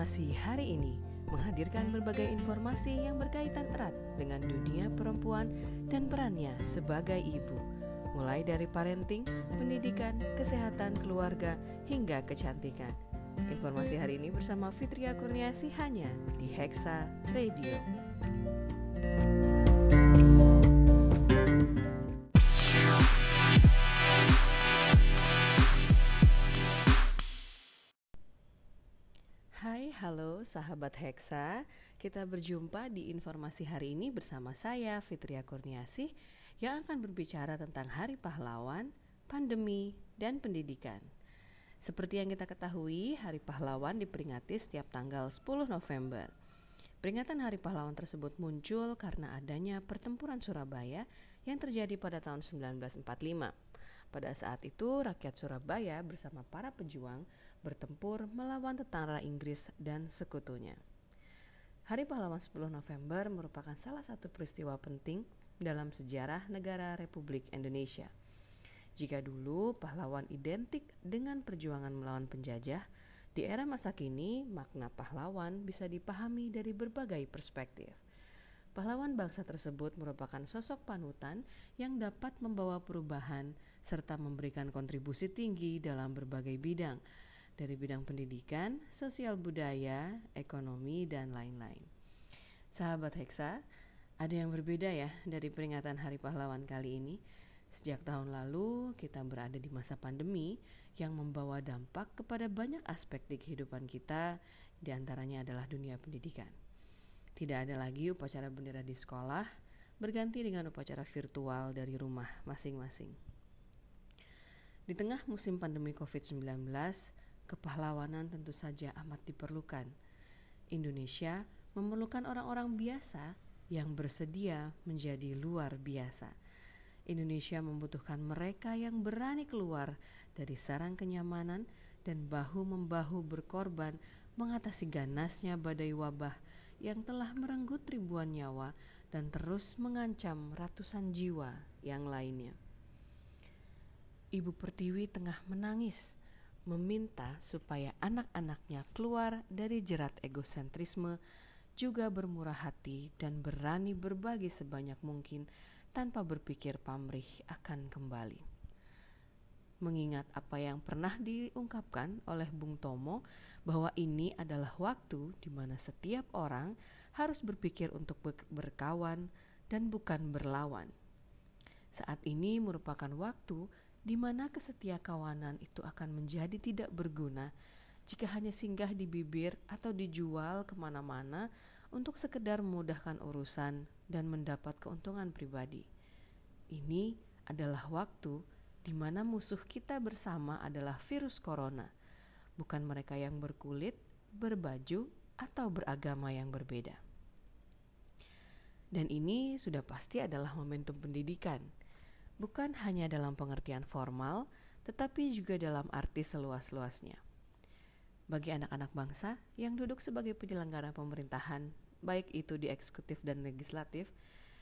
Informasi hari ini menghadirkan berbagai informasi yang berkaitan erat dengan dunia perempuan dan perannya sebagai ibu, mulai dari parenting, pendidikan, kesehatan keluarga, hingga kecantikan. Informasi hari ini bersama Fitria Kurniasi hanya di Hexa Radio. Sahabat Hexa. Kita berjumpa di informasi hari ini bersama saya Fitria Kurniasih yang akan berbicara tentang Hari Pahlawan, pandemi, dan pendidikan. Seperti yang kita ketahui, Hari Pahlawan diperingati setiap tanggal 10 November. Peringatan Hari Pahlawan tersebut muncul karena adanya pertempuran Surabaya yang terjadi pada tahun 1945. Pada saat itu, rakyat Surabaya bersama para pejuang bertempur melawan tentara Inggris dan sekutunya. Hari Pahlawan 10 November merupakan salah satu peristiwa penting dalam sejarah negara Republik Indonesia. Jika dulu pahlawan identik dengan perjuangan melawan penjajah, di era masa kini makna pahlawan bisa dipahami dari berbagai perspektif. Pahlawan bangsa tersebut merupakan sosok panutan yang dapat membawa perubahan serta memberikan kontribusi tinggi dalam berbagai bidang, dari bidang pendidikan, sosial budaya, ekonomi, dan lain-lain. Sahabat Hexa, ada yang berbeda ya dari peringatan Hari Pahlawan kali ini. Sejak tahun lalu, kita berada di masa pandemi yang membawa dampak kepada banyak aspek di kehidupan kita, di antaranya adalah dunia pendidikan. Tidak ada lagi upacara bendera di sekolah, berganti dengan upacara virtual dari rumah masing-masing. Di tengah musim pandemi COVID-19, kepahlawanan tentu saja amat diperlukan. Indonesia memerlukan orang-orang biasa yang bersedia menjadi luar biasa. Indonesia membutuhkan mereka yang berani keluar dari sarang kenyamanan dan bahu-membahu berkorban mengatasi ganasnya badai wabah yang telah merenggut ribuan nyawa dan terus mengancam ratusan jiwa yang lainnya. Ibu Pertiwi tengah menangis meminta supaya anak-anaknya keluar dari jerat egosentrisme, juga bermurah hati dan berani berbagi sebanyak mungkin tanpa berpikir pamrih akan kembali. Mengingat apa yang pernah diungkapkan oleh Bung Tomo bahwa ini adalah waktu di mana setiap orang harus berpikir untuk berkawan dan bukan berlawan. Saat ini merupakan waktu di mana kesetia kawanan itu akan menjadi tidak berguna jika hanya singgah di bibir atau dijual ke mana-mana untuk sekedar memudahkan urusan dan mendapat keuntungan pribadi. Ini adalah waktu di mana musuh kita bersama adalah virus corona, bukan mereka yang berkulit, berbaju, atau beragama yang berbeda. Dan ini sudah pasti adalah momentum pendidikan – bukan hanya dalam pengertian formal, tetapi juga dalam arti seluas-luasnya. Bagi anak-anak bangsa yang duduk sebagai penyelenggara pemerintahan, baik itu di eksekutif dan legislatif,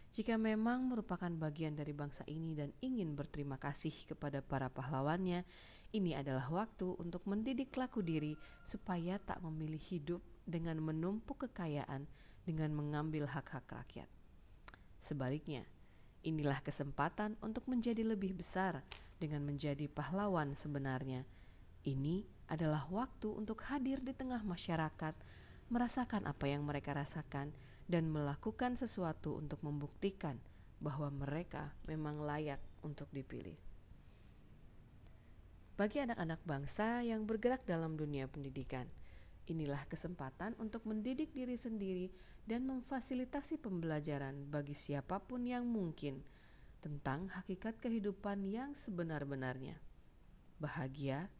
jika memang merupakan bagian dari bangsa ini dan ingin berterima kasih kepada para pahlawannya, ini adalah waktu untuk mendidik laku diri supaya tak memilih hidup dengan menumpuk kekayaan dengan mengambil hak-hak rakyat. Sebaliknya, Inilah kesempatan untuk menjadi lebih besar dengan menjadi pahlawan sebenarnya. Ini adalah waktu untuk hadir di tengah masyarakat, merasakan apa yang mereka rasakan, dan melakukan sesuatu untuk membuktikan bahwa mereka memang layak untuk dipilih. Bagi anak-anak bangsa yang bergerak dalam dunia pendidikan, inilah kesempatan untuk mendidik diri sendiri dan memfasilitasi pembelajaran bagi siapa pun yang mungkin tentang hakikat kehidupan yang sebenar-benarnya. Bahagia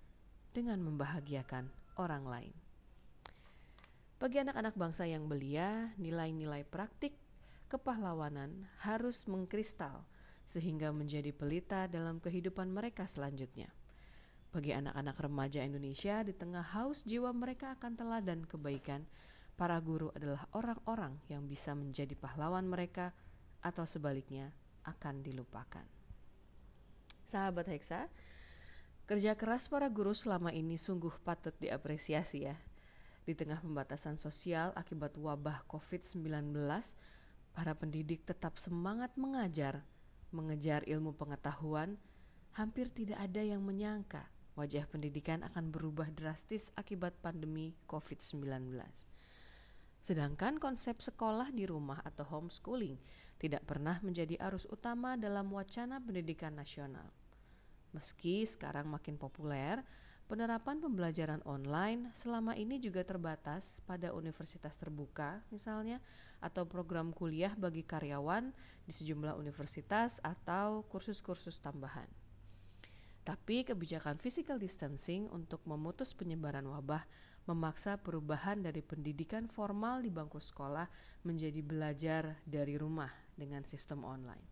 dengan membahagiakan orang lain. Bagi anak-anak bangsa yang belia, nilai-nilai praktik kepahlawanan harus mengkristal sehingga menjadi pelita dalam kehidupan mereka selanjutnya. Bagi anak-anak remaja Indonesia, di tengah haus jiwa mereka akan teladan kebaikan, para guru adalah orang-orang yang bisa menjadi pahlawan mereka atau sebaliknya akan dilupakan. Sahabat Heksa, kerja keras para guru selama ini sungguh patut diapresiasi ya. Di tengah pembatasan sosial akibat wabah COVID-19, para pendidik tetap semangat mengajar, mengejar ilmu pengetahuan. Hampir tidak ada yang menyangka wajah pendidikan akan berubah drastis akibat pandemi COVID-19. Sedangkan konsep sekolah di rumah atau homeschooling tidak pernah menjadi arus utama dalam wacana pendidikan nasional. Meski sekarang makin populer, Penerapan pembelajaran online selama ini juga terbatas pada universitas terbuka, misalnya, atau program kuliah bagi karyawan di sejumlah universitas atau kursus-kursus tambahan. Tapi kebijakan physical distancing untuk memutus penyebaran wabah memaksa perubahan dari pendidikan formal di bangku sekolah menjadi belajar dari rumah dengan sistem online.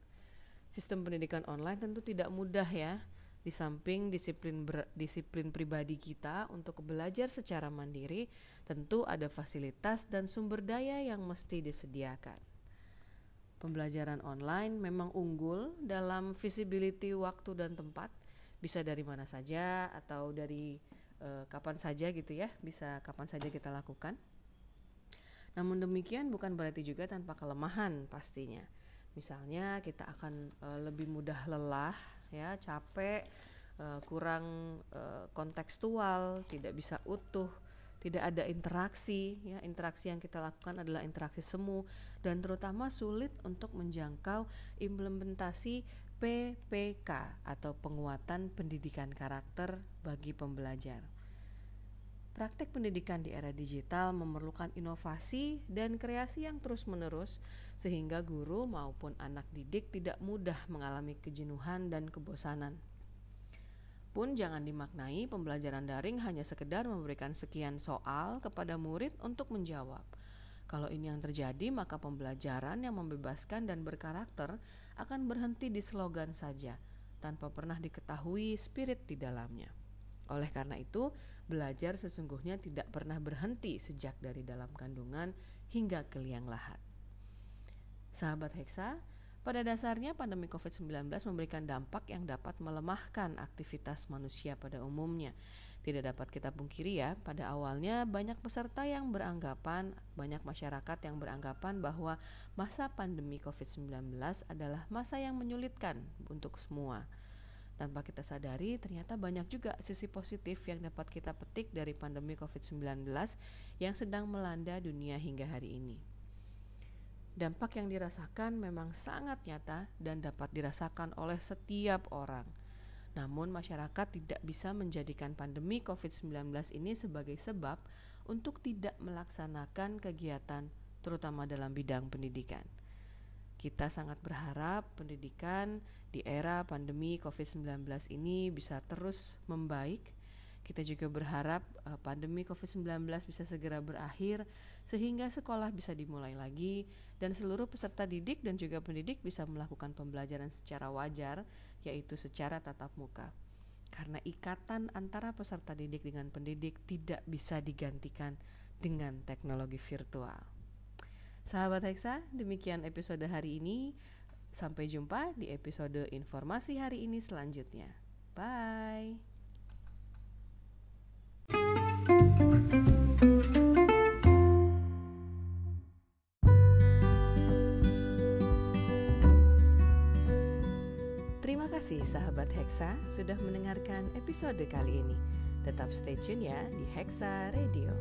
Sistem pendidikan online tentu tidak mudah ya, di samping disiplin ber, disiplin pribadi kita untuk belajar secara mandiri, tentu ada fasilitas dan sumber daya yang mesti disediakan. Pembelajaran online memang unggul dalam visibility waktu dan tempat, bisa dari mana saja atau dari e, kapan saja gitu ya, bisa kapan saja kita lakukan. Namun demikian bukan berarti juga tanpa kelemahan pastinya. Misalnya kita akan e, lebih mudah lelah ya capek uh, kurang uh, kontekstual tidak bisa utuh tidak ada interaksi ya interaksi yang kita lakukan adalah interaksi semu dan terutama sulit untuk menjangkau implementasi PPK atau penguatan pendidikan karakter bagi pembelajar. Praktek pendidikan di era digital memerlukan inovasi dan kreasi yang terus-menerus, sehingga guru maupun anak didik tidak mudah mengalami kejenuhan dan kebosanan. Pun jangan dimaknai pembelajaran daring hanya sekedar memberikan sekian soal kepada murid untuk menjawab. Kalau ini yang terjadi, maka pembelajaran yang membebaskan dan berkarakter akan berhenti di slogan saja, tanpa pernah diketahui spirit di dalamnya. Oleh karena itu, belajar sesungguhnya tidak pernah berhenti sejak dari dalam kandungan hingga ke liang lahat. Sahabat Heksa, pada dasarnya pandemi COVID-19 memberikan dampak yang dapat melemahkan aktivitas manusia pada umumnya. Tidak dapat kita pungkiri ya, pada awalnya banyak peserta yang beranggapan, banyak masyarakat yang beranggapan bahwa masa pandemi COVID-19 adalah masa yang menyulitkan untuk semua. Tanpa kita sadari, ternyata banyak juga sisi positif yang dapat kita petik dari pandemi COVID-19 yang sedang melanda dunia hingga hari ini. Dampak yang dirasakan memang sangat nyata dan dapat dirasakan oleh setiap orang. Namun, masyarakat tidak bisa menjadikan pandemi COVID-19 ini sebagai sebab untuk tidak melaksanakan kegiatan, terutama dalam bidang pendidikan. Kita sangat berharap pendidikan di era pandemi COVID-19 ini bisa terus membaik. Kita juga berharap uh, pandemi COVID-19 bisa segera berakhir sehingga sekolah bisa dimulai lagi dan seluruh peserta didik dan juga pendidik bisa melakukan pembelajaran secara wajar yaitu secara tatap muka. Karena ikatan antara peserta didik dengan pendidik tidak bisa digantikan dengan teknologi virtual. Sahabat Hexa, demikian episode hari ini. Sampai jumpa di episode informasi hari ini selanjutnya. Bye. Terima kasih sahabat Hexa sudah mendengarkan episode kali ini. Tetap stay tune ya di Hexa Radio.